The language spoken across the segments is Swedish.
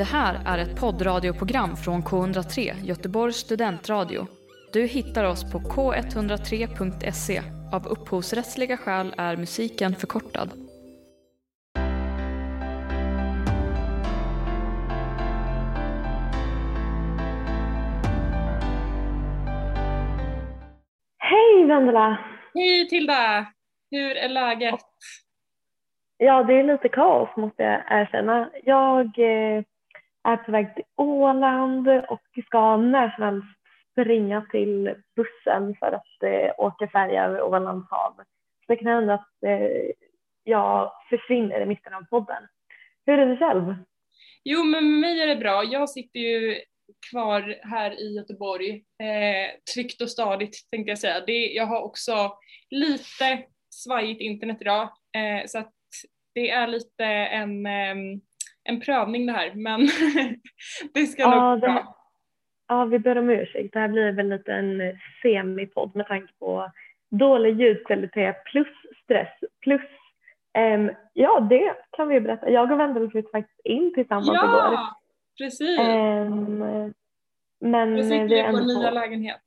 Det här är ett poddradioprogram från K103, Göteborgs studentradio. Du hittar oss på k103.se. Av upphovsrättsliga skäl är musiken förkortad. Hej Vendela! Hej Tilda! Hur är läget? Ja, det är lite kaos måste jag erkänna. Jag eh, är på väg till Åland och ska när som helst springa till bussen för att eh, åka färja över Ålands hav. Så det kan hända att eh, jag försvinner i mitten av podden. Hur är det själv? Jo, men med mig är det bra. Jag sitter ju kvar här i Göteborg, eh, tryggt och stadigt tänkte jag säga. Det, jag har också lite svajigt internet idag, eh, så att det är lite en, eh, en prövning det här, men det ska Ja, nog bra. Ja, vi ber om ursäkt. Det här blir väl lite en eh, semipodd med tanke på dålig ljudkvalitet plus stress plus ehm, ja, det kan vi berätta. Jag och Vendela flyttade faktiskt in tillsammans igår. Ja, precis. Ehm, men Jag sitter vi vår ändå nya på- lägenhet.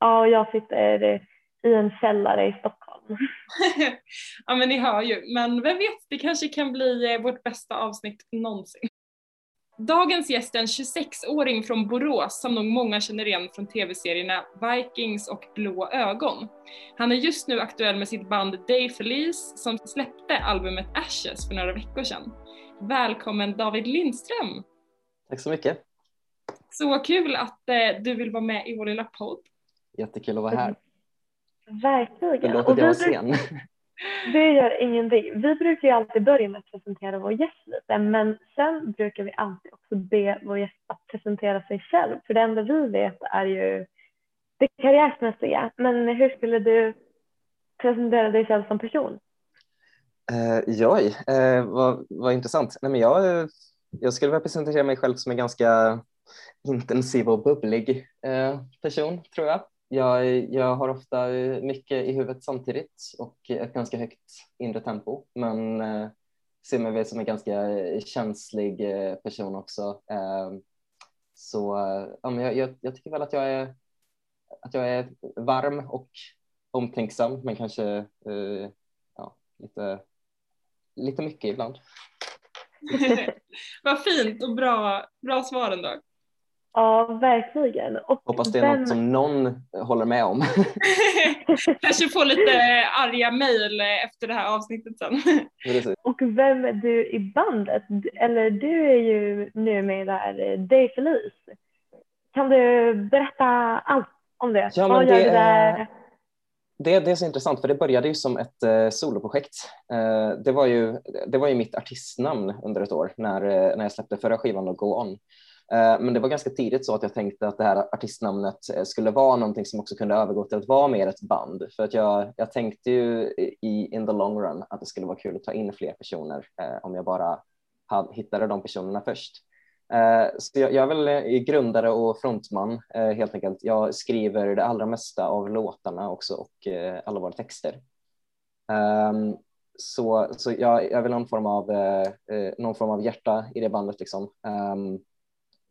Ja, och jag sitter eh, i en källare i Stockholm. ja men ni hör ju, men vem vet, det kanske kan bli eh, vårt bästa avsnitt någonsin. Dagens gäst är en 26-åring från Borås som nog många känner igen från tv-serierna Vikings och Blå ögon. Han är just nu aktuell med sitt band Day Felice som släppte albumet Ashes för några veckor sedan. Välkommen David Lindström! Tack så mycket. Så kul att eh, du vill vara med i vår lilla podd. Jättekul att vara här. Verkligen. Förlåt att jag var sen. Det gör ingenting. Vi brukar ju alltid börja med att presentera vår gäst lite, men sen brukar vi alltid också be vår gäst att presentera sig själv. För det enda vi vet är ju det karriärsmässiga. Men hur skulle du presentera dig själv som person? Eh, joj, eh, vad, vad intressant. Nej, men jag, jag skulle vilja presentera mig själv som en ganska intensiv och bubblig eh, person, tror jag jag. Jag har ofta eh, mycket i huvudet samtidigt och ett ganska högt inre tempo, men eh, ser mig väl som en ganska eh, känslig eh, person också. Ehm, eh, så ja, men jag, jag, jag tycker väl att jag är att jag är varm och omtänksam, men kanske eh, ja, lite, lite mycket ibland. Vad fint och bra, bra svar ändå. Ja, verkligen. Och Hoppas det är vem- något som någon håller med om. Kanske få lite arga mejl efter det här avsnittet sen. Och vem är du i bandet? Eller du är ju nu med i det här eh, Day Felice. Kan du berätta allt om det? Ja, Vad men gör det du där? är- Det, det är så intressant för det började ju som ett eh, soloprojekt. Eh, det, var ju, det var ju mitt artistnamn under ett år när, när jag släppte förra skivan och Go On. Eh, men det var ganska tidigt så att jag tänkte att det här artistnamnet eh, skulle vara någonting som också kunde övergå till att vara mer ett band. För att jag, jag tänkte ju i in the long run att det skulle vara kul att ta in fler personer eh, om jag bara hade, hittade de personerna först. Eh, Så jag, jag är väl eh, grundare och frontman eh, helt enkelt. Jag skriver det allra mesta av låtarna också och eh, alla våra texter. Ehm, så, så jag, jag är väl någon form, av, eh, någon form av hjärta i det bandet liksom. Ehm,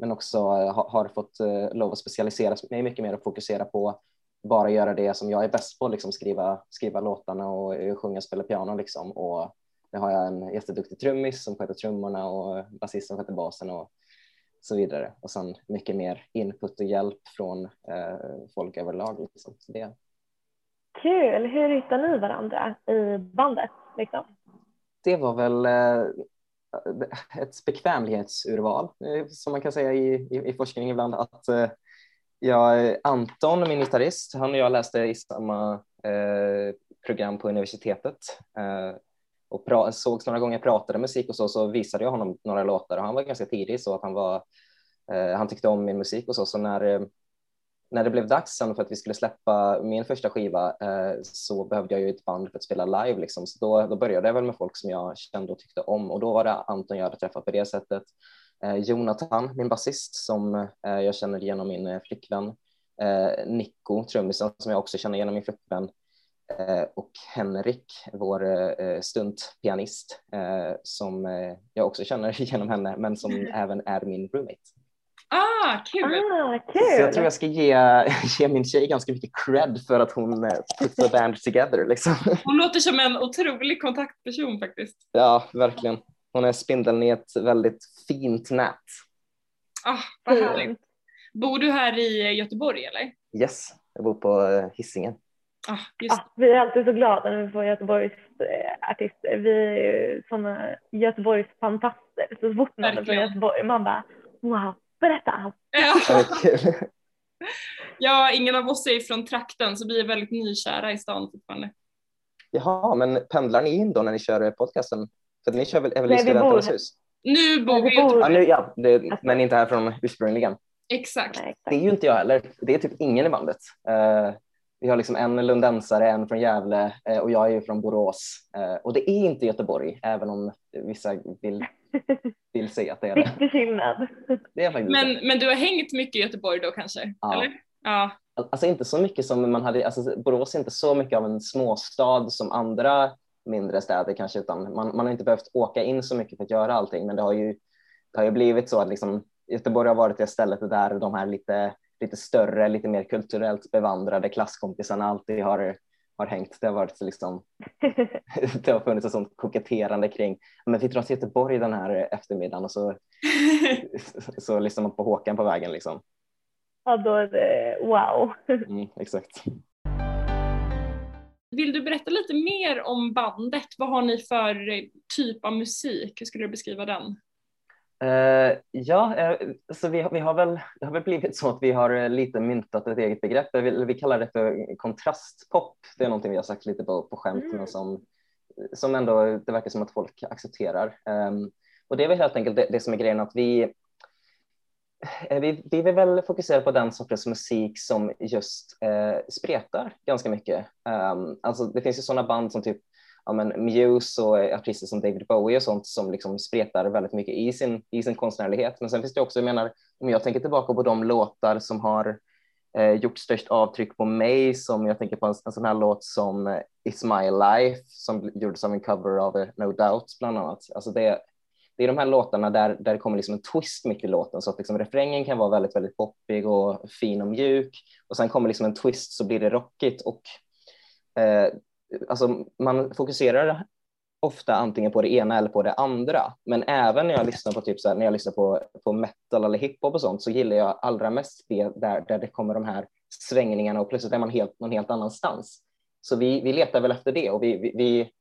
men också eh, ha- har fått eh, lov att specialisera mig mycket mer och fokusera på bara göra det som jag är bäst på, liksom skriva, skriva låtarna och eh, sjunga och spela piano liksom. Och nu har jag en jätteduktig trummis som sköter trummorna och basist som sköter basen och så vidare. Och sen mycket mer input och hjälp från eh, folk överlag. Liksom. Så det, Kul! Hur hittar ni varandra i bandet? Liksom? det var väl eh, ett bekvämlighetsurval eh, som man kan säga i, i, i forskning ibland. Att, eh, jag, Anton, min gitarrist, han och jag läste i samma eh, program på universitetet eh, och pra, sågs några gånger, pratade musik och så, så visade jag honom några låtar och han var ganska tidig så att han var eh, han tyckte om min musik och så, så när eh, när det blev dags sen för att vi skulle släppa min första skiva eh, så behövde jag ju ett band för att spela live liksom. Så då, då började jag väl med folk som jag kände och tyckte om och då var det Anton jag hade träffat på det sättet. Eh, Jonathan, min basist som eh, jag känner genom min eh, flickvän. Eh, Nico, trummisen som jag också känner genom min flickvän. och Henrik, vår stuntpianist, som jag också känner genom henne, men som även är min roommate. Ah, kul! Ah, kul. Så jag tror jag ska ge, ge min tjej ganska mycket cred för att hon put the band together. Liksom. Hon låter som en otrolig kontaktperson faktiskt. Ja, verkligen. Hon är spindeln i ett väldigt fint nät. Ah, vad härligt. Bor du här i Göteborg eller? Yes, jag bor på Hisingen. Ah, just. Ah, vi är alltid så glada när vi får Göteborgs eh, artister. Vi är ju sådana Göteborgs fantaster. Så fort man är från Göteborg man bara wow, berätta allt. Ja. ja, ingen av oss är från trakten så vi är väldigt nykära i stan fortfarande. Jaha, men pendlar ni in då när ni kör podcasten? För ni kör väl, i Studenternas hus? Nu bor vi i Göteborg. Ja, nu, ja det, men inte härifrån ursprungligen. Exakt. Nej, Det är ju inte jag heller. Det är typ ingen i bandet. Uh, vi har liksom en lundensare, en från Gävle uh, och jag är ju från Borås. Uh, och det är inte Göteborg, även om vissa vill, vill säga att det är det. Viktig skillnad. det är faktiskt Men, det. men du har hängt mycket i Göteborg då kanske? Ja. Eller? Ja. Alltså inte så mycket som man hade, alltså Borås är inte så mycket av en småstad som andra mindre städer kanske, utan man, man har inte behövt åka in så mycket för att göra allting, men det har ju, det har ju blivit så att liksom, Göteborg har varit det stället där de här lite, lite större, lite mer kulturellt bevandrade klasskompisarna alltid har, har hängt. Det har varit så liksom, det har funnits ett sånt koketterande kring, men vi drar till Göteborg den här eftermiddagen och så, så lyssnar man på Håkan på vägen liksom. Ja, då är det wow. Mm, exakt. Vill du berätta lite mer om bandet? Vad har ni för typ av musik? Hur skulle du beskriva den? Uh, ja, uh, så vi, vi har väl, det har väl blivit så att vi har lite myntat ett eget begrepp. Vi, vi kallar det för kontrastpop. Det är någonting vi har sagt lite på, på skämt Mm. men som, som ändå det verkar som att folk accepterar. Um, och det är väl helt enkelt det, det som är grejen att vi, vi, vi vill väl fokusera på den sortens musik som just eh, spretar ganska mycket. Um, alltså det finns ju sådana band som typ ja, men Muse och eh, artister som David Bowie och sånt som liksom spretar väldigt mycket i sin, i sin konstnärlighet. Men sen finns det också, jag menar, om jag tänker tillbaka på de låtar som har eh, gjort störst avtryck på mig, som jag tänker på en, en sån här låt som eh, It's My Life som gjordes av en cover av eh, No Doubt bland annat. Alltså det, det är de här låtarna där, där det kommer liksom en twist mitt i låten så att liksom refrängen kan vara väldigt, väldigt poppig och fin och mjuk och sen kommer liksom en twist så blir det rockigt och eh, alltså man fokuserar ofta antingen på det ena eller på det andra. Men även när jag lyssnar på typ så här, när jag lyssnar på, på metal eller hiphop och sånt så gillar jag allra mest det där, där det kommer de här svängningarna och plötsligt är man helt, någon helt annanstans. Så vi, vi letar väl efter det och vi, vi, vi,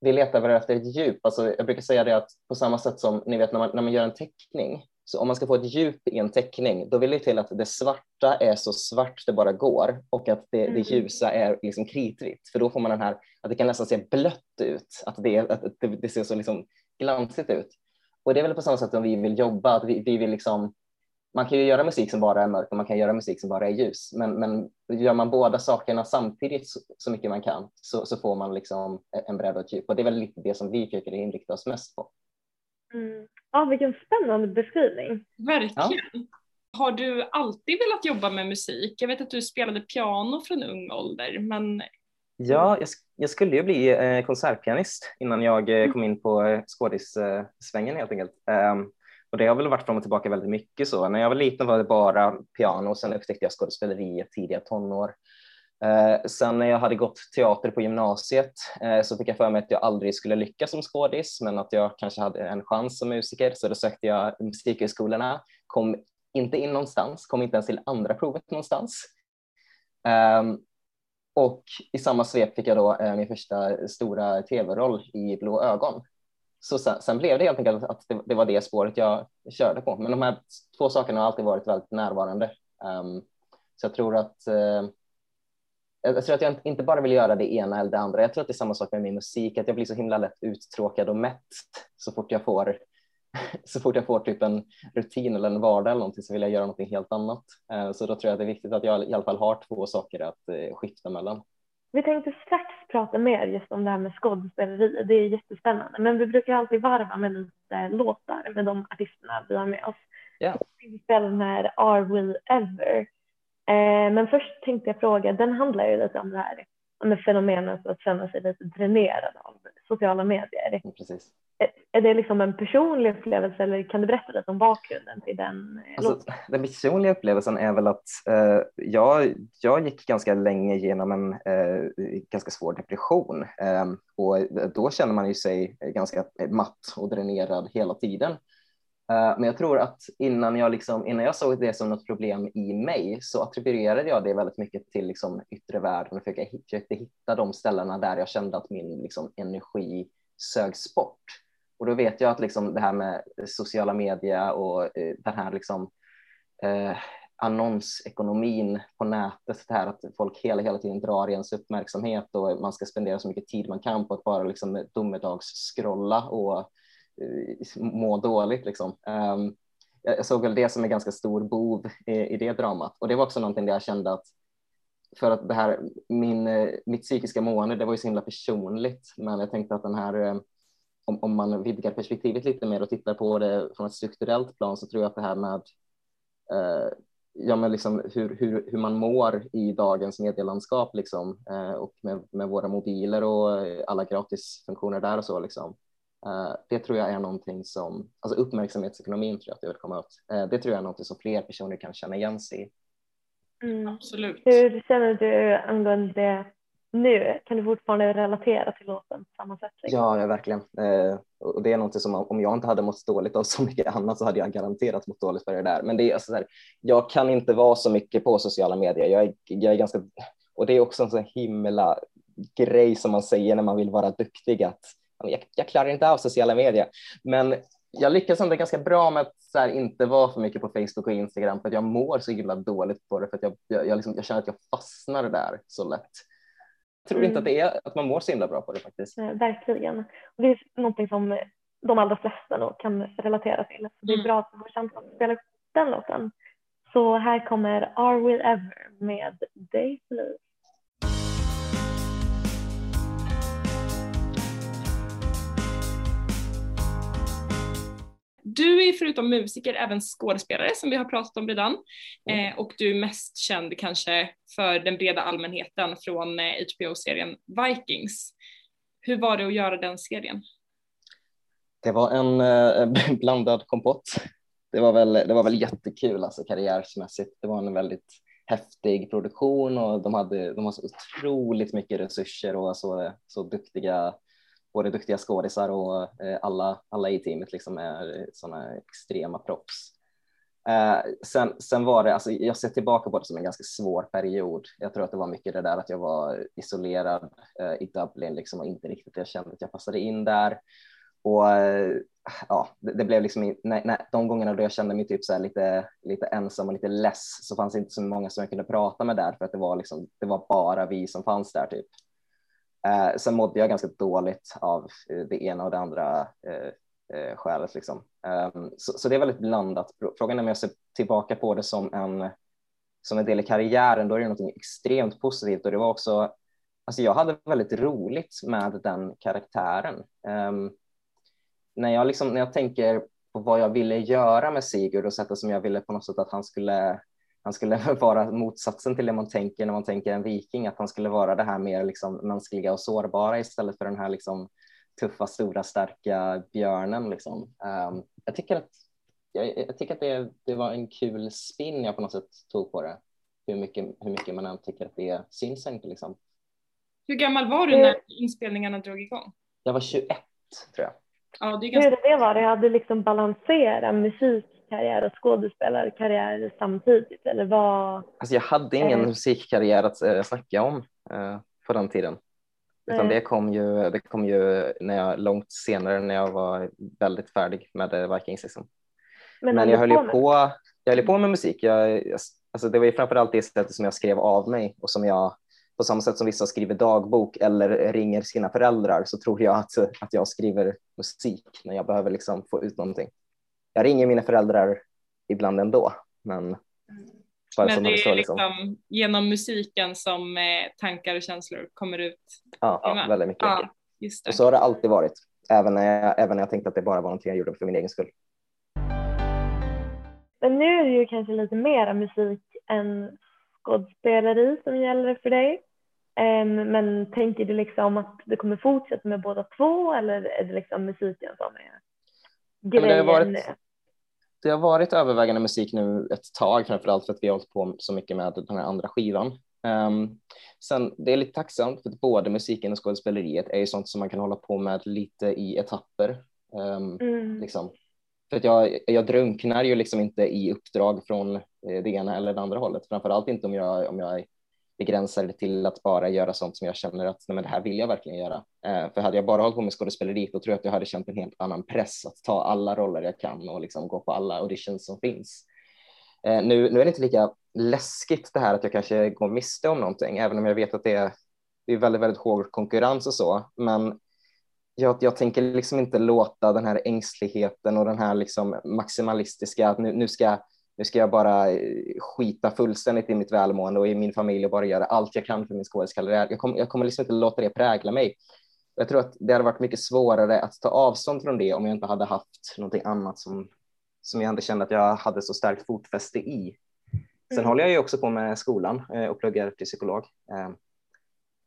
vi letar väl efter ett djup. Alltså jag brukar säga det att på samma sätt som ni vet när man, när man gör en teckning så om man ska få ett djup i en teckning, då vill det till att det svarta är så svart det bara går och att det, det ljusa är liksom kritvitt. För då får man den här, att det kan nästan se blött ut, att det, att det, det ser så liksom glansigt ut. Och det är väl på samma sätt som vi vill jobba, att vi, vi vill liksom, man kan ju göra musik som bara är mörk och man kan göra musik som bara är ljus, men, men gör man båda sakerna samtidigt så, så mycket man kan så, så får man liksom en bredd och ett djup. Och det är väl lite det som vi försöker inrikta oss mest på. Mm. Ja, vilken spännande beskrivning. Verkligen. Har du alltid velat jobba med musik? Jag vet att du spelade piano från ung ålder, men Ja, jag, jag skulle ju bli eh, konsertpianist innan jag eh, kom in på eh, skådissvängen helt enkelt. Um, och det har väl varit fram och tillbaka väldigt mycket så. När jag var liten var det bara piano, sen upptäckte jag skådespeleri i tidiga tonår. Eh, sen när jag hade gått teater på gymnasiet eh, så fick jag för mig att jag aldrig skulle lyckas som skådis, men att jag kanske hade en chans som musiker, så då sökte jag musikhögskolorna, kom inte in någonstans, kom inte ens till andra provet någonstans. Um, och i samma svep fick jag då eh, min första stora tv-roll i Blå ögon. Så sen, sen, blev det helt enkelt att det, det, var det spåret jag körde på. Men de här två sakerna har alltid varit väldigt närvarande. Um, så jag tror att eh, jag tror att jag inte bara vill göra det ena eller det andra. Jag tror att det är samma sak med min musik, att jag blir så himla lätt uttråkad och mätt så fort jag får så fort jag får typ en rutin eller en vardag eller någonting så vill jag göra någonting helt annat. Så då tror jag att det är viktigt att jag i alla fall har två saker att skifta mellan. Vi tänkte strax prata mer just om det här med skådespeleri. Det är jättespännande, men vi brukar alltid varva med lite låtar med de artisterna vi har med oss. Yeah. Spelar den här Are We Ever. Men först tänkte jag fråga, den handlar ju lite om det här fenomenet att känna sig lite dränerad av sociala medier. Precis. Är det liksom en personlig upplevelse eller kan du berätta lite om bakgrunden till den eh, alltså, låten? Den personliga upplevelsen är väl att eh, jag, jag gick ganska länge genom en eh, ganska svår depression eh, och då känner man ju sig ganska matt och dränerad hela tiden. Eh, men jag tror att innan jag, liksom, innan jag såg det som något problem i mig så attribuerade jag det väldigt mycket till liksom, yttre världen och försökte, försökte hitta de ställena där jag kände att min liksom, energi sögs bort. Och då vet jag att liksom det här med sociala medier och eh, den här liksom, eh, annonsekonomin på nätet, det här att folk hela, hela tiden drar i ens uppmärksamhet och man ska spendera så mycket tid man kan på att bara liksom domedagsskrolla och Eh, må dåligt. Liksom. Ehm, jag såg väl det som en ganska stor bov i, det dramat och det var också någonting där jag kände att för att det här, min, eh, mitt psykiska mående, det var ju så himla personligt, men jag tänkte att den här eh, om, om man vidgar perspektivet lite mer och tittar på det från ett strukturellt plan så tror jag att det här med eh, ja, men liksom hur, hur, hur man mår i dagens medielandskap liksom, eh, och med, med våra mobiler och alla gratisfunktioner där och så. Liksom. Eh, det tror jag är någonting som, alltså uppmärksamhetsekonomin tror jag att det vill komma ut. Eh, det tror jag är någonting som fler personer kan känna igen sig i. Mm. Absolut. Hur känner du angående det nu? Kan du fortfarande relatera till låten på samma sätt? Ja, ja, verkligen. Eh, och det är något som om jag inte hade mått dåligt av så mycket annat så hade jag garanterat mått dåligt för det där. Men det är alltså så här, jag kan inte vara så mycket på sociala medier. Jag är, jag är ganska, och det är också en sån himla grej som man säger när man vill vara duktig att jag, jag klarar inte av sociala medier. Men jag lyckas ändå ganska bra med att så här, inte vara för mycket på Facebook och Instagram för att jag mår så himla dåligt på det för att jag, jag, jag, liksom, jag känner att jag fastnar där så lätt. Jag tror mm. inte att, det är, att man mår så himla bra på det faktiskt. Ja, verkligen. Och det är någonting som de allra flesta nog kan relatera till. Det är mm. bra att får chansen att spela den låten. Så här kommer Are We Ever med Day Blue. Du är förutom musiker även skådespelare som vi har pratat om redan eh, och du är mest känd kanske för den breda allmänheten från eh, HBO-serien Vikings. Hur var det att göra den serien? Det var en eh, blandad kompott. Det var, väl, det var väl jättekul alltså karriärsmässigt. Det var en väldigt häftig produktion och de hade, de hade så otroligt mycket resurser och så, så duktiga både duktiga skådisar och eh, alla, alla i teamet liksom är eh, sådana extrema proffs. Eh, sen, sen var det, alltså jag ser tillbaka på det som en ganska svår period. Jag tror att det var mycket det där att jag var isolerad eh, i Dublin liksom och inte riktigt jag kände att jag passade in där. Och eh, ja, det, det, blev liksom, nej, nej, de gångerna då jag kände mig typ så lite, lite ensam och lite less så fanns det inte så många som jag kunde prata med där för att det var, liksom, det var bara vi som fanns där typ. Eh, sen mådde jag ganska dåligt av eh, det ena och det andra eh, eh, skälet. Liksom. Ehm, så, så, det är väldigt blandat. Frågan är om jag ser tillbaka på det som en, som en del i karriären, då är det något extremt positivt och det var också, alltså jag hade väldigt roligt med den karaktären. Ehm, när, jag liksom, när jag tänker på vad jag ville göra med Sigurd och sättet som jag ville på något sätt att han skulle han skulle vara motsatsen till det man tänker när man tänker en viking, att han skulle vara det här mer liksom mänskliga och sårbara istället för den här liksom tuffa, stora, starka björnen. Liksom. Um, jag tycker att, jag, jag, tycker att det, det var en kul spin jag på något sätt tog på det, hur mycket, hur mycket man än tycker att det syns inte. Liksom. Hur gammal var du när inspelningarna drog igång? Jag var 21 tror jag. Ja, det är ganska... Hur det var, det hade liksom balanserat musik musikkarriär och skådespelarkarriär samtidigt eller vad? Alltså jag hade ingen eh. musikkarriär att äh, snacka om äh, på den tiden. Utan det kom, ju, det kom ju när jag, långt senare när jag var väldigt färdig med Vikings. Liksom. Men, Men jag höll ju på, jag höll på med musik. Jag, alltså det var ju framförallt det sättet som jag skrev av mig och som jag på samma sätt som vissa skriver dagbok eller ringer sina föräldrar så tror jag att, att jag skriver musik när jag behöver liksom få ut någonting jag ringer mina föräldrar ibland ändå. Men, men det är liksom, liksom genom musiken som eh, tankar och känslor kommer ut? Ja, ja väldigt mycket. Ja, just det. Och så har det alltid varit, även när, jag, även när jag tänkte att det bara var någonting jag gjorde för min egen skull. Men nu är det ju kanske lite mer musik än skådespeleri som gäller för dig. Um, men tänker du liksom att du kommer fortsätta med båda två eller är det liksom musiken som är grejen? det, har varit, det har varit övervägande musik nu ett tag, framförallt för att vi har hållit på så mycket med den här andra skivan. Um, sen, det är lite tacksamt för att både musiken och skådespeleriet är ju sånt som man kan hålla på med lite i etapper. Um, mm. liksom. För att jag, jag drunknar ju liksom inte i uppdrag från eh, det ena eller det andra hållet, framförallt inte om jag, om jag begränsa det till att bara göra sånt som jag känner att nej, men det här vill jag verkligen göra. Eh, för hade jag bara hållit på med skådespeleri då tror jag att jag hade känt en helt annan press att ta alla roller jag kan och liksom gå på alla auditions som finns. Eh, nu, nu är det inte lika läskigt det här att jag kanske går miste om någonting, även om jag vet att det är, det är väldigt, väldigt hård konkurrens och så. Men jag, jag tänker liksom inte låta den här ängsligheten och den här liksom maximalistiska, att nu, nu, ska, nu ska jag bara skita fullständigt i mitt välmående och i min familj och bara göra allt jag kan för min skådeskarriär. Jag, kom, jag kommer liksom inte låta det prägla mig. Jag tror att det hade varit mycket svårare att ta avstånd från det om jag inte hade haft någonting annat som, som jag ändå kände att jag hade så starkt fotfäste i. Sen mm. håller jag ju också på med skolan eh, och pluggar till psykolog. Eh,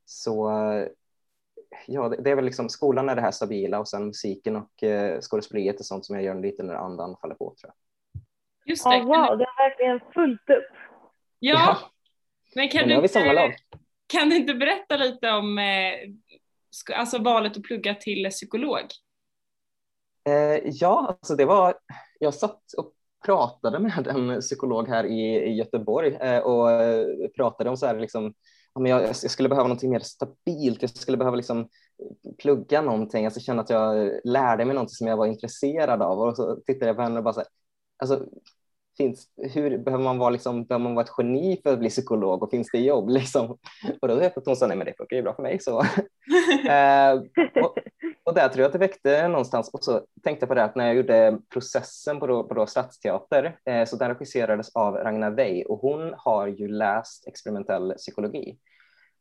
så ja, det är väl liksom skolan är det här stabila och sen musiken och eh, skådespeleriet är sånt som jag gör lite när andan faller på tror jag. Just det. Oh, wow, det är verkligen fullt upp. Ja, ja. men kan men du, inte, kan du inte berätta lite om eh, alltså valet att plugga till psykolog? Eh, ja, alltså det var, jag satt och pratade med en psykolog här i, i Göteborg eh, och eh, pratade om så här liksom jag, jag skulle behöva någonting mer stabilt, jag skulle behöva liksom plugga någonting, alltså känna att jag lärde mig någonting som jag var intresserad av och så tittade jag på henne och bara så här, alltså finns, hur behöver man vara liksom, behöver man vara ett geni för att bli psykolog och finns det jobb liksom? Och då vet jag att hon sa nej men det funkar ju bra för mig så. eh, och, och där tror jag att det väckte någonstans och så tänkte jag på det att när jag gjorde processen på, då, på då Stadsteater eh, så den regisserades av Ragnar Wey och hon har ju läst experimentell psykologi.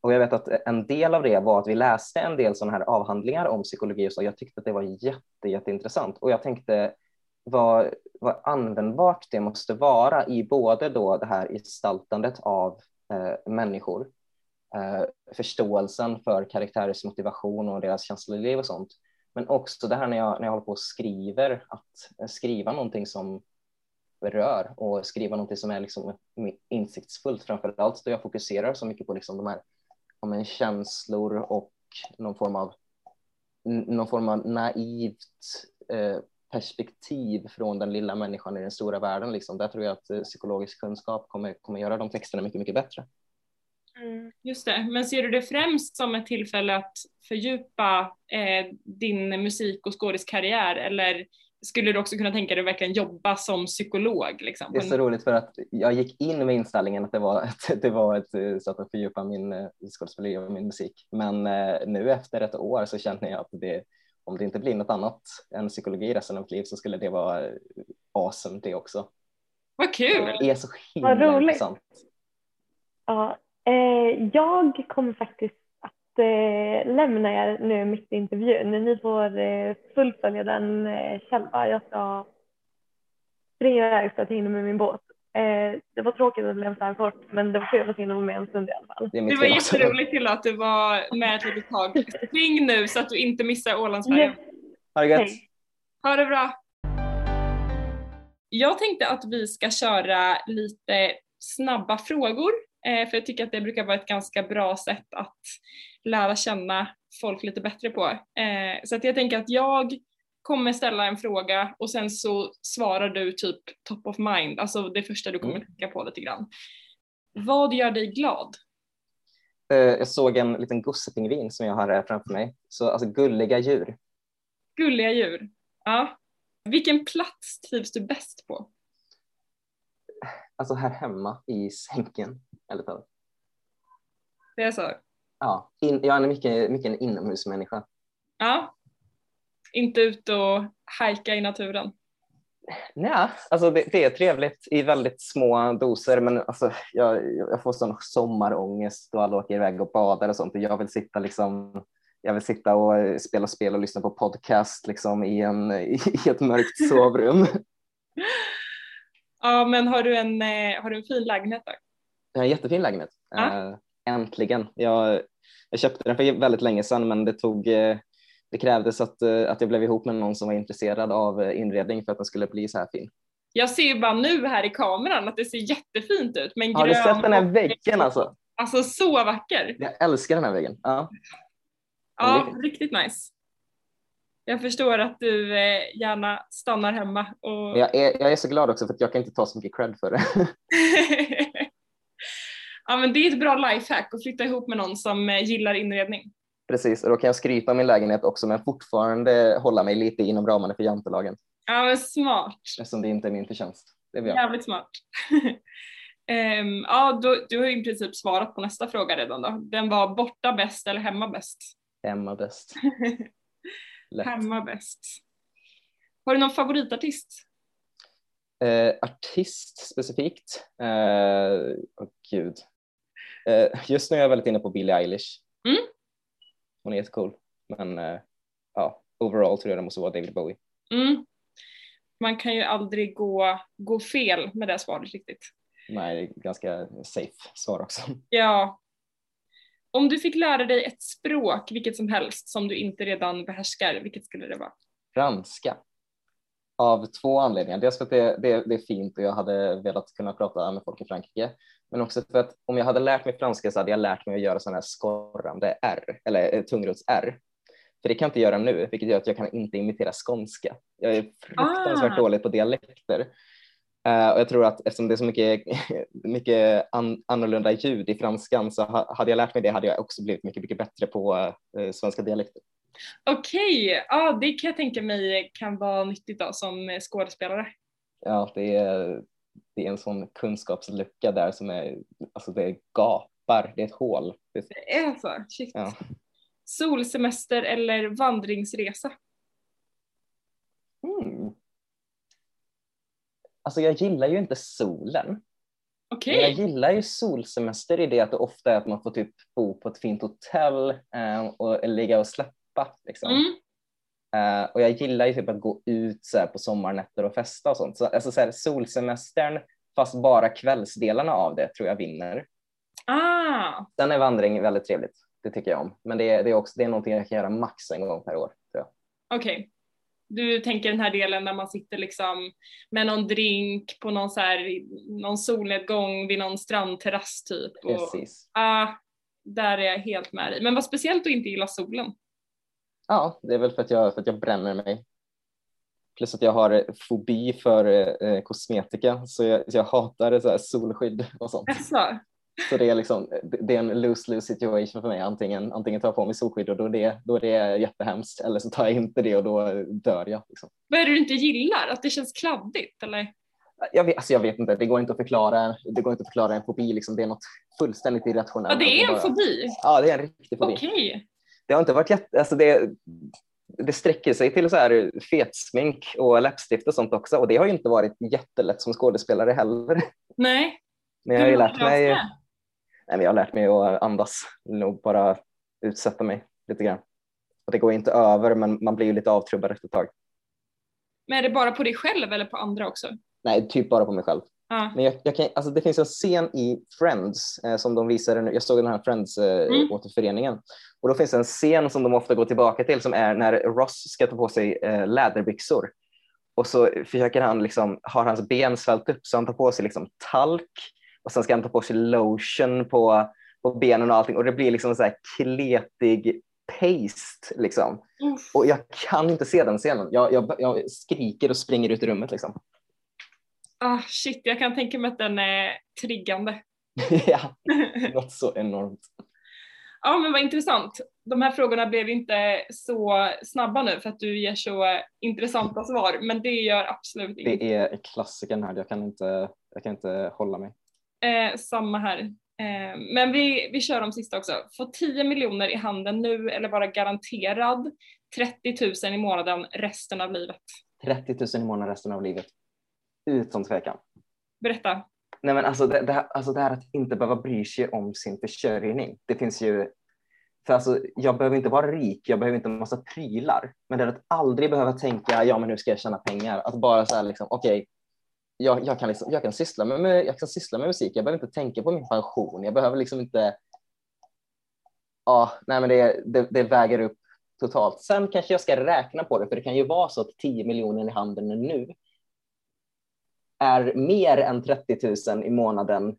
Och jag vet att en del av det var att vi läste en del sådana här avhandlingar om psykologi och så. Jag tyckte att det var jätte, jätteintressant och jag tänkte vad, vad användbart det måste vara i både då det här gestaltandet av eh, människor, eh, förståelsen för karaktärers motivation och deras känsloliv och sånt, men också det här när jag, när jag håller på och skriver, att skriva någonting som rör och skriva någonting som är liksom insiktsfullt, framför allt då jag fokuserar så mycket på liksom de här om en känslor och någon form av någon form av naivt eh, perspektiv från den lilla människan i den stora världen. Liksom. Där tror jag att eh, psykologisk kunskap kommer, kommer göra de texterna mycket, mycket bättre. Mm, just det, men ser du det främst som ett tillfälle att fördjupa eh, din musik och skådiskarriär eller skulle du också kunna tänka dig att verkligen jobba som psykolog? Liksom? Det är så roligt för att jag gick in med inställningen att det var ett, det var ett eh, sätt att fördjupa min eh, skådespeleri och min musik. Men nu efter ett år så känner jag att det, om det inte blir något annat än psykologi resten av mitt liv så skulle det vara awesome det också. Vad kul! Det är så himla Vad roligt. intressant. Ja, eh, jag kommer faktiskt att eh, lämna er nu mitt i intervjun. Ni får eh, fullfölja den eh, själva. Jag ska springa iväg så att jag hinner med min båt. Eh, det var tråkigt att här kort men det var kul att hinna vara med en stund i alla fall. Det, det var jätteroligt till att du var med ett litet tag. Spring nu så att du inte missar Ålandsfärjan. Ha det gött. Ha det bra. Jag tänkte att vi ska köra lite snabba frågor eh, för jag tycker att det brukar vara ett ganska bra sätt att lära känna folk lite bättre på. Eh, så att jag tänker att jag kommer ställa en fråga och sen så svarar du typ top of mind, alltså det första du kommer mm. tänka på lite grann. Vad gör dig glad? Eh, jag såg en liten gossepingvin som jag har här framför mig. Så alltså gulliga djur. Gulliga djur. Ja. Vilken plats trivs du bäst på? Alltså här hemma i sängen. Eller talat. Det är så? Ja, in, jag är mycket, mycket en inomhusmänniska. Ja, inte ut och hajka i naturen? Nej, alltså det, det, är trevligt i väldigt små doser men alltså jag, jag får sån sommarångest och alla åker iväg och badar och sånt och jag vill sitta liksom jag vill sitta och spela spel och lyssna på podcast liksom i, en, i ett mörkt sovrum. ja, men har du en, eh, har du en fin lägenhet då? Jag har en jättefin lägenhet. Ja. Äh, äntligen. Jag, jag köpte den för väldigt länge sedan men det tog eh, det krävdes att, eh, att jag blev ihop med någon som var intresserad av eh, inredning för att den skulle bli så här fin. Jag ser ju bara nu här i kameran att det ser jättefint ut. Men Har du sett den här väggen alltså? Alltså så vacker. Jag älskar den här väggen. Ja, ja riktigt nice. Jag förstår att du eh, gärna stannar hemma. Och... Jag, är, jag är så glad också för att jag kan inte ta så mycket cred för det. ja men det är ett bra lifehack att flytta ihop med någon som gillar inredning. Precis, och då kan jag skryta min lägenhet också men fortfarande hålla mig lite inom ramarna för jantelagen. Ja men smart. Eftersom det inte är min förtjänst. Det är Jävligt smart. um, ja, du, du har i princip svarat på nästa fråga redan då. Den var borta bäst eller hemma bäst? Hemma bäst. hemma bäst. Har du någon favoritartist? Uh, artist specifikt? Uh, oh, gud. Uh, just nu är jag väldigt inne på Billie Eilish. Mm. Hon är jättecool. Men uh, ja, overall tror jag det måste vara David Bowie. Mm. Man kan ju aldrig gå, gå fel med det svaret riktigt. Nej, det är ganska safe svar också. Ja. Om du fick lära dig ett språk, vilket som helst, som du inte redan behärskar, vilket skulle det vara? Franska. Av två anledningar. Dels för att det, det, det är fint och jag hade velat kunna prata med folk i Frankrike. Men också för att om jag hade lärt mig franska så hade jag lärt mig att göra sådana här skorrande R, eller eh, tungrots-R. För det kan jag inte göra nu, vilket gör att jag kan inte imitera skånska. Jag är fruktansvärt ah. dålig på dialekter. Uh, och jag tror att eftersom det är så mycket, mycket an, annorlunda ljud i franskan så ha, hade jag lärt mig det hade jag också blivit mycket, mycket bättre på uh, svenska dialekter. Okej, okay. ja det kan jag tänka mig kan vara nyttigt då som skådespelare. Ja, det är, det är en sån kunskapslucka där som är, alltså det gapar, det är ett hål. Det är så? Shit. Ja. Solsemester eller vandringsresa? Mm. Alltså jag gillar ju inte solen. Okay. Men jag gillar ju solsemester i det att det ofta är att man får typ bo på ett fint hotell eh, och ligga och släppa. Liksom. Mm. Uh, och jag gillar ju typ att gå ut så här, på sommarnätter och festa och sånt. Så, alltså, så här, solsemestern, fast bara kvällsdelarna av det tror jag vinner. Ah. Sen är vandring väldigt trevligt. Det tycker jag om. Men det är, det är, också, det är någonting jag kan göra max en gång per år. Okej. Okay. Du tänker den här delen när man sitter liksom med någon drink på någon, så här, någon solnedgång vid någon strandterrass typ. Precis. Och, ah, där är jag helt med dig. Men vad speciellt att inte gilla solen. Ja, det är väl för att jag, för att jag bränner mig. Plus att jag har fobi för eh, kosmetika så jag, jag hatar så här solskydd och sånt. Alltså. Så det är, liksom, det är en lose-lose situation för mig. Antingen, antingen tar jag på mig solskydd och då är, det, då är det jättehemskt eller så tar jag inte det och då dör jag. Liksom. Vad är det du inte gillar? Att det känns kladdigt eller? Jag vet, alltså jag vet inte, det går inte att förklara, det går inte att förklara en fobi. Liksom. Det är något fullständigt irrationellt. Ja, det är en bara, fobi? Ja, det är en riktig fobi. Okej. Det har inte varit jätte, alltså det, det sträcker sig till så här fetsmink och läppstift och sånt också och det har ju inte varit jättelätt som skådespelare heller. Nej. Men jag har ju lärt mig, nej, men jag har lärt mig att andas, nog bara utsätta mig lite grann. Och det går inte över men man blir ju lite avtrubbad efter ett tag. Men är det bara på dig själv eller på andra också? Nej, typ bara på mig själv. Men jag, jag kan, alltså det finns en scen i Friends eh, som de visade nu. Jag såg den här Friends eh, mm. och då finns det en scen som de ofta går tillbaka till som är när Ross ska ta på sig eh, läderbyxor och så försöker han liksom, har hans ben svällt upp så han tar på sig liksom talk och sen ska han ta på sig lotion på, på benen och allting och det blir liksom så här kletig paste liksom. Och jag kan inte se den scenen. Jag, jag, jag skriker och springer ut i rummet liksom. Ah, shit, jag kan tänka mig att den är triggande. ja, något så enormt. Ja men vad intressant. De här frågorna blev inte så snabba nu för att du ger så intressanta svar men det gör absolut inget. Det är klassikern här, jag kan inte, jag kan inte hålla mig. Eh, samma här. Eh, men vi, vi kör de sista också. Få 10 miljoner i handen nu eller vara garanterad 30 000 i månaden resten av livet. 30 000 i månaden resten av livet. Utan tvekan. Berätta. Nej men alltså det, det, här, alltså det här att inte behöva bry sig om sin försörjning. Det finns ju, för alltså jag behöver inte vara rik, jag behöver inte en massa prylar. Men det är att aldrig behöva tänka, ja men nu ska jag tjäna pengar. Att bara så här liksom, okej, okay, jag, jag, kan liksom, jag, kan syssla med, jag kan syssla med musik, jag behöver inte tänka på min pension, jag behöver liksom inte ja, nej men det, det, det, väger upp totalt. Sen kanske jag ska räkna på det, för det kan ju vara så att 10 miljoner i handen nu är mer än 30 000 i månaden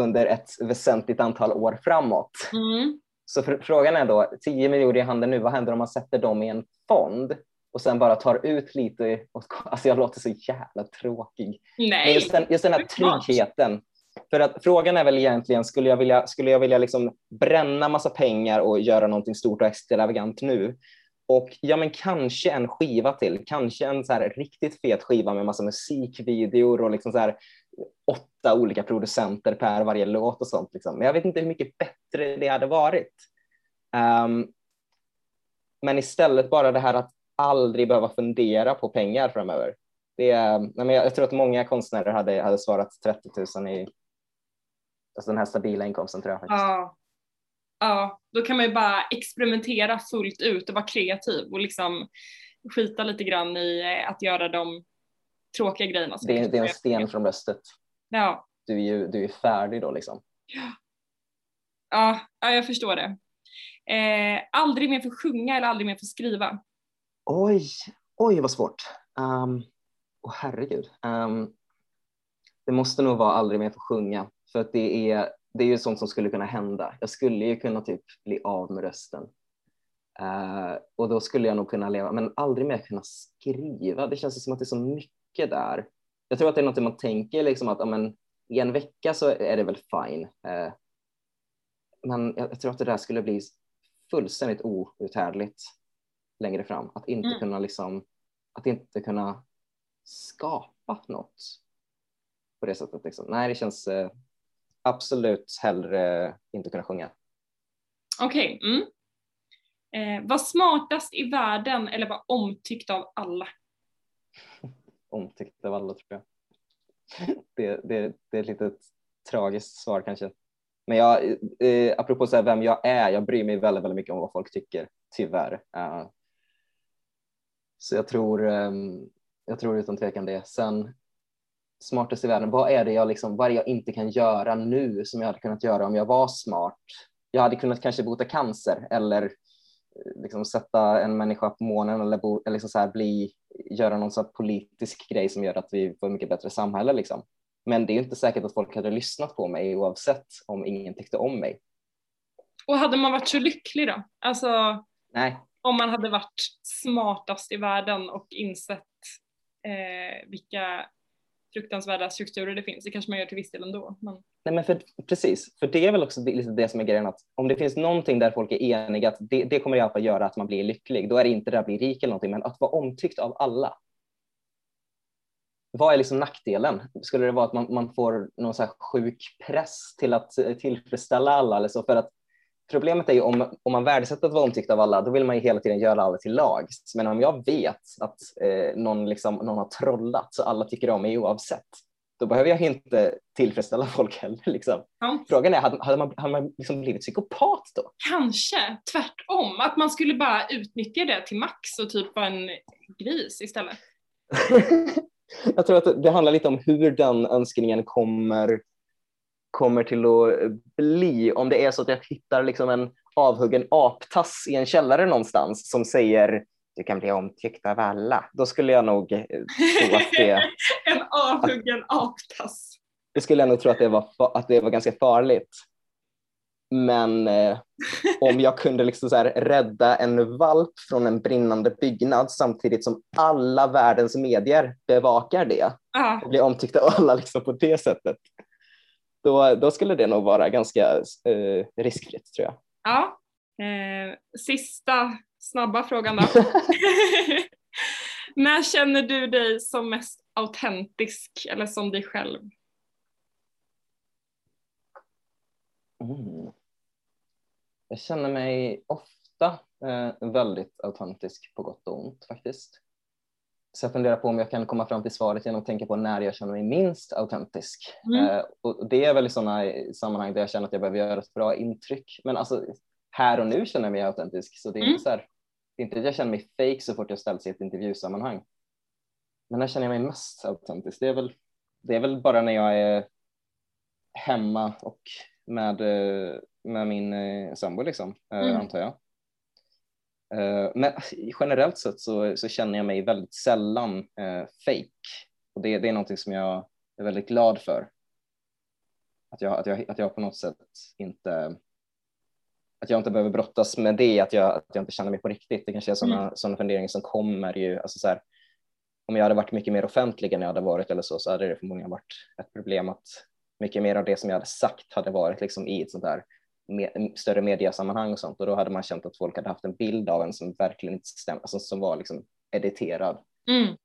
under ett väsentligt antal år framåt. Mm. Så frågan är då, 10 miljoner i handen nu, vad händer om man sätter dem i en fond och sen bara tar ut lite, alltså jag låter så jävla tråkig. Nej. Men just den, just den här tryggheten. För att frågan är väl egentligen, skulle jag vilja, skulle jag vilja liksom bränna massa pengar och göra någonting stort och extravagant nu? Och ja, men kanske en skiva till, kanske en så här riktigt fet skiva med massa musikvideor och liksom så här åtta olika producenter per varje låt och sånt. Liksom. Men jag vet inte hur mycket bättre det hade varit. Um, men istället bara det här att aldrig behöva fundera på pengar framöver. Det nej, men jag, jag tror att många konstnärer hade, hade svarat 30 000 i alltså den här stabila inkomsten tror jag. Faktiskt. Ja ja, då kan man ju bara experimentera fullt ut och vara kreativ och liksom skita lite grann i eh, att göra de tråkiga grejerna. Det är, det är en sten från bröstet. Ja. Du är ju du är färdig då liksom. Ja, ja, ja jag förstår det. Eh, aldrig mer få sjunga eller aldrig mer få skriva? Oj, oj vad svårt. Um, oh, herregud. Um, det måste nog vara aldrig mer få sjunga för att det är, det är ju sånt som skulle kunna hända. Jag skulle ju kunna typ bli av med rösten uh, och då skulle jag nog kunna leva, men aldrig mer kunna skriva. Det känns som att det är så mycket där. Jag tror att det är något man tänker liksom att amen, i en vecka så är det väl fine. Uh, men jag, jag tror att det där skulle bli fullständigt outhärdligt längre fram. Att inte mm. kunna liksom, att inte kunna skapa något på det sättet. Liksom. Nej, det känns eh, absolut hellre inte kunna sjunga. Okej. Okay. Mm. Eh, var smartast i världen eller var omtyckt av alla? omtyckt av alla tror jag. Det, det, det är ett litet tragiskt svar kanske. Men jag, eh, apropå så vem jag är, jag bryr mig väldigt, väldigt mycket om vad folk tycker, tyvärr. Uh, så jag tror, um, jag tror utan tvekan det. Sen smartast i världen, vad är det jag, liksom, vad jag inte kan göra nu som jag hade kunnat göra om jag var smart? Jag hade kunnat kanske bota cancer eller eh, liksom sätta en människa på månen eller, bo, eller liksom så här bli, göra någon sån politisk grej som gör att vi får ett mycket bättre samhälle. Liksom. Men det är inte säkert att folk hade lyssnat på mig oavsett om ingen tyckte om mig. Och hade man varit så lycklig då? Alltså, Nej. Om man hade varit smartast i världen och insett eh, vilka fruktansvärda strukturer det finns. Det kanske man gör till viss del ändå. Men... Nej, men för, precis, för det är väl också det, det som är grejen att om det finns någonting där folk är eniga att det, det kommer i alla fall göra att man blir lycklig, då är det inte det att bli rik eller någonting, men att vara omtyckt av alla vad är liksom nackdelen? Skulle det vara att man, man får någon så sjuk press till att eh, tillfredsställa alla eller så? För att problemet är ju om, om man värdesätter att vara omtyckt av alla, då vill man ju hela tiden göra alla till lags. Men om jag vet att eh, någon, liksom, någon har trollat så alla tycker om mig oavsett, då behöver jag inte tillfredsställa folk heller. Liksom. Ja. Frågan är, hade, hade man, hade man liksom blivit psykopat då? Kanske, tvärtom. Att man skulle bara utnyttja det till max och typ vara en gris istället. jag tror att det handlar lite om hur den önskningen kommer, kommer till att bli. Om det är så att jag hittar liksom en avhuggen aptass i en källare någonstans som säger du kan bli omtyckt av alla, då skulle jag nog tro att det... en avhuggen aptass. Det skulle jag nog tro att det var, att det var ganska farligt. Men eh, om jag kunde liksom så här rädda en valp från en brinnande byggnad samtidigt som alla världens medier bevakar det ah. och blir omtyckta av alla liksom på det sättet, då, då skulle det nog vara ganska eh, riskfritt tror jag. Ja. Eh, sista snabba frågan då. När känner du dig som mest autentisk eller som dig själv? Mm. Jag känner mig ofta eh, väldigt autentisk på gott och ont faktiskt. Så jag funderar på om jag kan komma fram till svaret genom att tänka på när jag känner mig minst autentisk. Mm. Eh, och det är väl i sådana sammanhang där jag känner att jag behöver göra ett bra intryck. Men alltså här och nu känner jag mig autentisk så det är Mm. inte så här, det är inte att jag känner mig fake så fort jag ställs i ett intervjusammanhang. Men när känner jag mig mest autentisk? Det är väl, det är väl bara när jag är hemma och med, eh, med min eh, sambo liksom, Mm. antar jag. Eh, Men generellt sett så, så känner jag mig väldigt sällan eh, fake. Och det, det är någonting som jag är väldigt glad för. Att jag, att jag, att jag på något sätt inte att jag inte behöver brottas med det, att jag, att jag inte känner mig på riktigt. Det kanske är sådana såna funderingar som kommer ju, alltså så här, om jag hade varit mycket mer offentlig än jag hade varit eller så, så hade det förmodligen varit ett problem att mycket mer av det som jag hade sagt hade varit liksom i ett sånt där me- större mediasammanhang och sånt och då hade man känt att folk hade haft en bild av en som verkligen inte stämmer, alltså som var liksom editerad. Mm.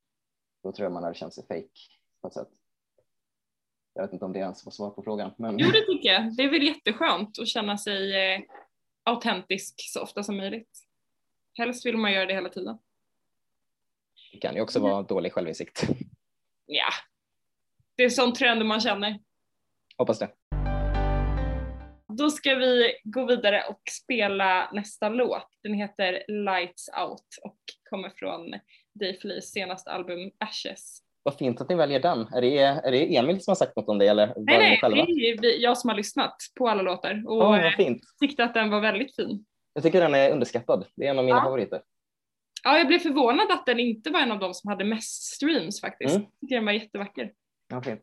Då tror jag man hade känt sig fake på ett sätt. Jag vet inte om det ens var svar på frågan, men Jo, det tycker jag. Det är väl jätteskönt att känna sig eh, autentisk så ofta som möjligt. Helst vill man göra det hela tiden. det kan ju också vara dålig självinsikt. Ja, det är sånt trend man känner. Hoppas det. Då ska vi gå vidare och spela nästa låt. Den heter Lights Out och kommer från Dave Lees senaste album Ashes. Vad fint att ni väljer den. Är det, är det Emil som har sagt något om det eller Nej, ni nej, själva? det är jag som har lyssnat på alla låtar och vad fint. tyckte att den var väldigt fin. Jag tycker den är underskattad. Det är en av mina Ja. favoriter. Ja, jag blev förvånad att den inte var en av de som hade mest streams faktiskt. Mm. Jag tycker den var jättevacker. Ja, fint.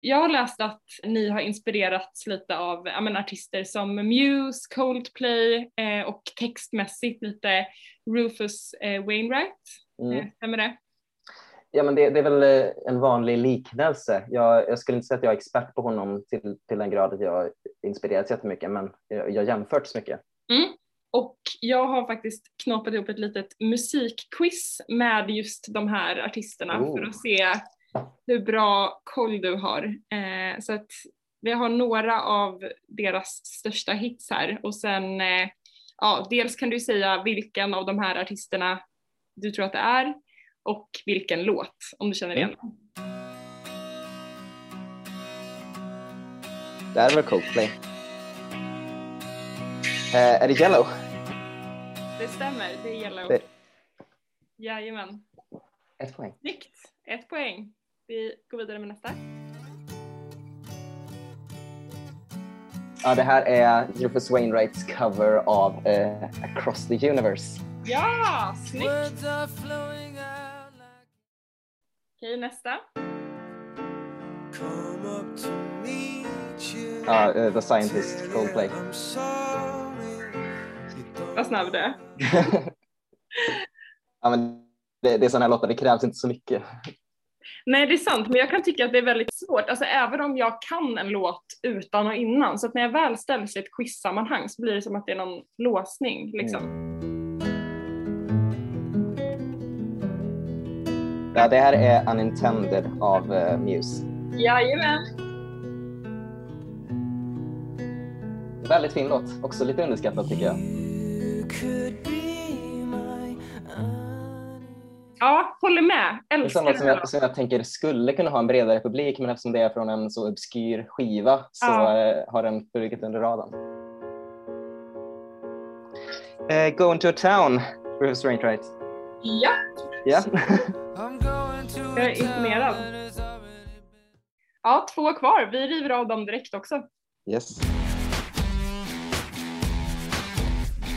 Jag har läst att ni har inspirerats lite av ja, men, artister som Muse, Coldplay eh, och textmässigt lite Rufus eh, Wainwright. Mm. Eh, stämmer det? Ja, men det, det är väl eh, en vanlig liknelse. Jag, jag skulle inte säga att jag är expert på honom till, till den grad att jag inspirerats jättemycket, men jag, jag har jämfört så mycket. Mm. Och jag har faktiskt knåpat ihop ett litet musikquiz med just de här artisterna Oh. för att se hur bra koll du har. Eh, så att vi har några av deras största hits här och sen eh, ja, dels kan du säga vilken av de här artisterna du tror att det är och vilken låt om du känner igen. Det här är väl Coldplay. Eh, är det Yellow? Det stämmer, det är Yellow. Det- Jajamän. Ett poäng. Snyggt, ett poäng. Vi går vidare med nästa. Ja, det här är Rufus Wainwrights cover av eh, Across the Universe. Ja, snyggt! Okej, nästa. come up to meet you. Ja, eh, The Scientist, Coldplay. Vad snabb du är. ja, men det, det är sådana här låtar, det krävs inte så mycket. Nej, det är sant, men jag kan tycka att det är väldigt svårt. Alltså även om jag kan en låt utan och innan, så att när jag väl ställs i ett quizsammanhang så blir det som att det är någon låsning liksom. Ja, det här är Unintended av eh, Muse. Jajamän! Väldigt fin låt, också lite underskattad tycker jag. Ja, håller med. Det är Älskar sånt den som jag, som jag tänker skulle kunna ha en bredare publik, men eftersom det är från en så obskyr skiva så Ja. eh, har den flugit under radarn. Eh, Going to a town, Rufus Wainwright. Ja, Ja. Jag är imponerad. ja, två kvar. Vi river av dem direkt också. yes.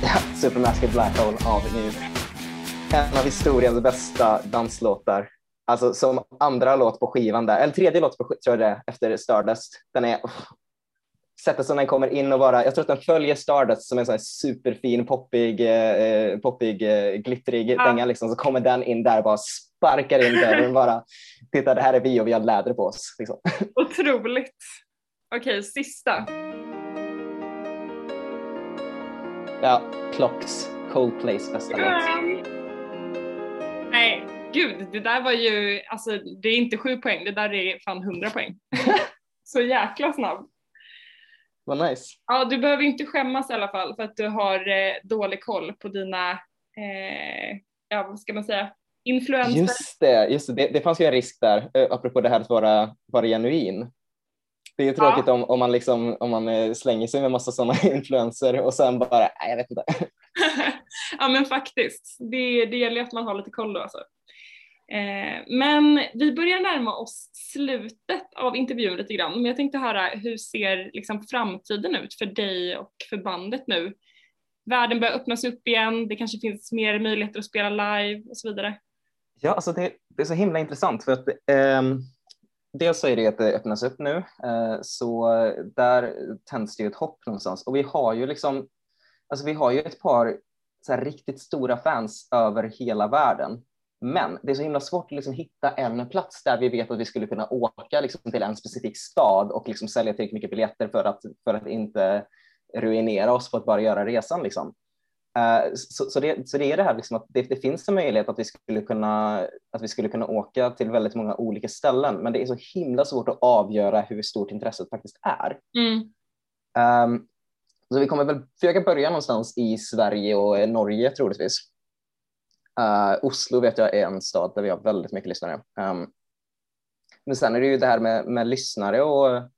Supermassive Black Hole av Muse. En av historiens bästa danslåtar. Alltså som andra låt på skivan där, eller tredje låt på sk- tror jag det är, efter Stardust. Den är, uff. sättet som den kommer in och bara, jag tror att den följer Stardust som en sån här superfin, poppig, eh, poppig eh, glittrig Ja. dänga liksom. Så kommer den in där och bara sparkar in dörren bara. Titta, det här är vi och vi har läder på oss. Liksom. Otroligt. Okej, sista. Ja, Clocks, Coldplays bästa låt. Nej, gud, det där var ju, alltså det är inte sju poäng, det där är fan hundra poäng. Så jäkla snabb. Vad nice. Ja, du behöver inte skämmas i alla fall för att du har eh, dålig koll på dina, eh, ja vad ska man säga, influenser. Just det, just det. det, det fanns ju en risk där, eh, apropå det här att vara, vara genuin. Det är ju tråkigt om, om man, liksom, om man eh, slänger sig med massa sådana influenser och sen bara, nej jag vet inte. ja men faktiskt, det, det gäller ju att man har lite koll då alltså. Eh, men vi börjar närma oss slutet av intervjun lite grann, men jag tänkte höra hur ser liksom framtiden ut för dig och för bandet nu? Världen börjar öppnas upp igen, det kanske finns mer möjligheter att spela live och så vidare. Ja, alltså det, det är så himla intressant för att eh, dels så är det att det öppnas upp nu, eh, så där tänds det ju ett hopp någonstans och vi har ju liksom, alltså vi har ju ett par så här, riktigt stora fans över hela världen. Men det är så himla svårt att liksom hitta en plats där vi vet att vi skulle kunna åka liksom till en specifik stad och liksom sälja tillräckligt mycket biljetter för att, för att inte ruinera oss på att bara göra resan. Liksom. Uh, så, så, det, så det är det här liksom att det, det, finns en möjlighet att vi, skulle kunna, att vi skulle kunna åka till väldigt många olika ställen, men det är så himla svårt att avgöra hur stort intresset faktiskt är. Mm. Um, så vi kommer väl försöka börja någonstans i Sverige och Norge troligtvis. Uh, Oslo vet jag är en stad där vi har väldigt mycket lyssnare. Um, men sen är det ju det här med, med lyssnare och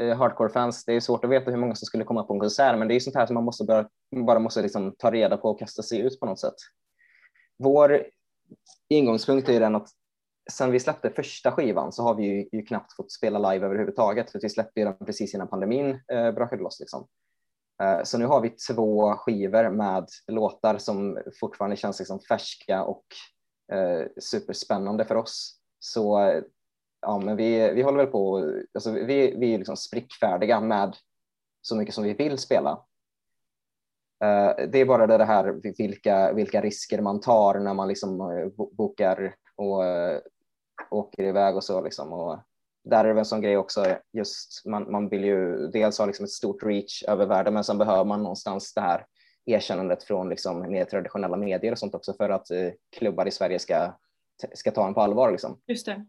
Eh, hardcore-fans. Det är svårt att veta hur många som skulle komma på en konsert, men det är sånt här som man måste bara, bara måste liksom ta reda på och kasta sig ut på något sätt. Vår ingångspunkt är ju den att sen vi släppte första skivan så har vi ju, ju knappt fått spela live överhuvudtaget, för vi släppte den precis innan pandemin eh, brakade loss. Liksom. Eh, så nu har vi två skivor med låtar som fortfarande känns liksom färska och eh, superspännande för oss. Så eh, ja, men vi, vi håller väl på, alltså vi, vi är liksom sprickfärdiga med så mycket som vi vill spela. Eh, det är bara det här vilka, vilka risker man tar när man liksom eh, bokar och eh, åker iväg och så. Liksom. Och där är det väl en sån grej också, just man, man vill ju dels ha liksom ett stort reach över världen, men sen behöver man någonstans det här erkännandet från liksom mer traditionella medier och sånt också för att klubbar i Sverige ska, ska ta en på allvar. Liksom. Just det.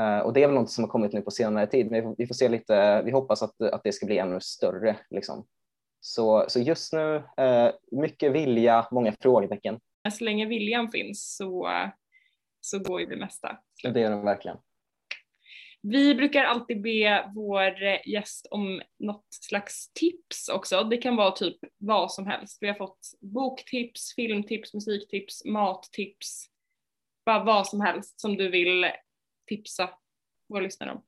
Uh, och det är väl något som har kommit nu på senare tid, men vi får, se lite, vi hoppas att, att det ska bli ännu större. Liksom. Så, så just nu, uh, mycket vilja, många frågetecken. Så länge viljan finns så, så går ju det mesta. Det gör den verkligen. Vi brukar alltid be vår gäst om något slags tips också. Det kan vara typ vad som helst. Vi har fått boktips, filmtips, musiktips, mattips. Bara vad som helst som du vill tipsa våra lyssnare om.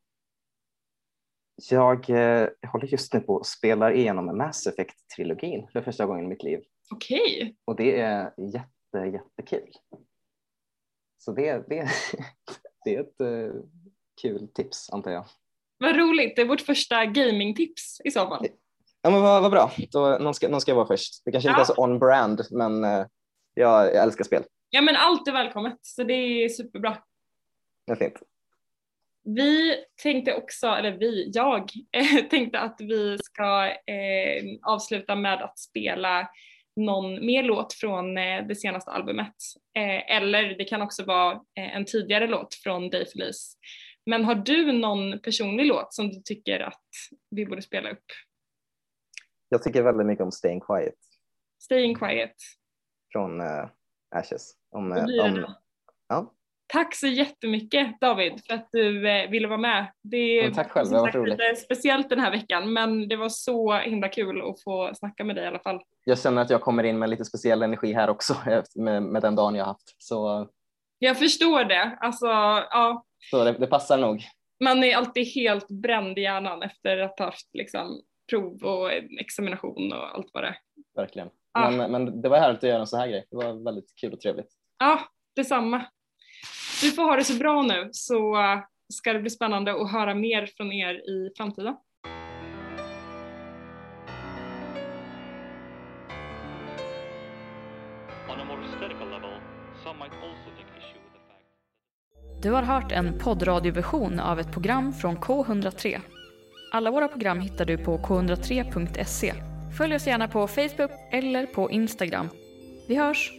Jag eh, håller just nu på att spela igenom Mass Effect-trilogin för första gången i mitt liv. Okej. Okay. Och det är jätte, jättekul. Så det, det, det är ett eh, kul tips antar jag. Vad roligt, det är vårt första gamingtips i så fall. Ja men vad, vad bra, Då, någon, ska, någon ska vara först. Det kanske ja. inte är så on-brand men uh, jag, jag älskar spel. Ja men allt är välkommet så det är superbra. Det är fint. Vi tänkte också, eller vi, jag tänkte att vi ska eh, avsluta med att spela någon mer låt från eh, det senaste albumet. Eh, eller det kan också vara eh, en tidigare låt från Dave Felice. Men har du någon personlig låt som du tycker att vi borde spela upp? Jag tycker väldigt mycket om Staying Quiet. Staying Quiet. Från uh, Ashes. Om, om, ja. Tack så jättemycket David för att du eh, ville vara med. Det men tack själv, det var roligt. lite speciellt den här veckan men det var så himla kul att få snacka med dig i alla fall. Jag känner att jag kommer in med lite speciell energi här också med, med den dagen jag haft. Så... Jag förstår det. Alltså, ja, så det, det, passar nog. Man är alltid helt bränd i hjärnan efter att ha haft liksom, prov och examination och allt vad det är. Verkligen. Ah. Men, men det var härligt att göra en sån här grej. Det var väldigt kul och trevligt. Ja, detsamma. Du får ha det så bra nu så ska det bli spännande att höra mer från er i framtiden. Du har hört en poddradioversion av ett program från K103. Alla våra program hittar du på k103.se. Följ oss gärna på Facebook eller på Instagram. Vi hörs!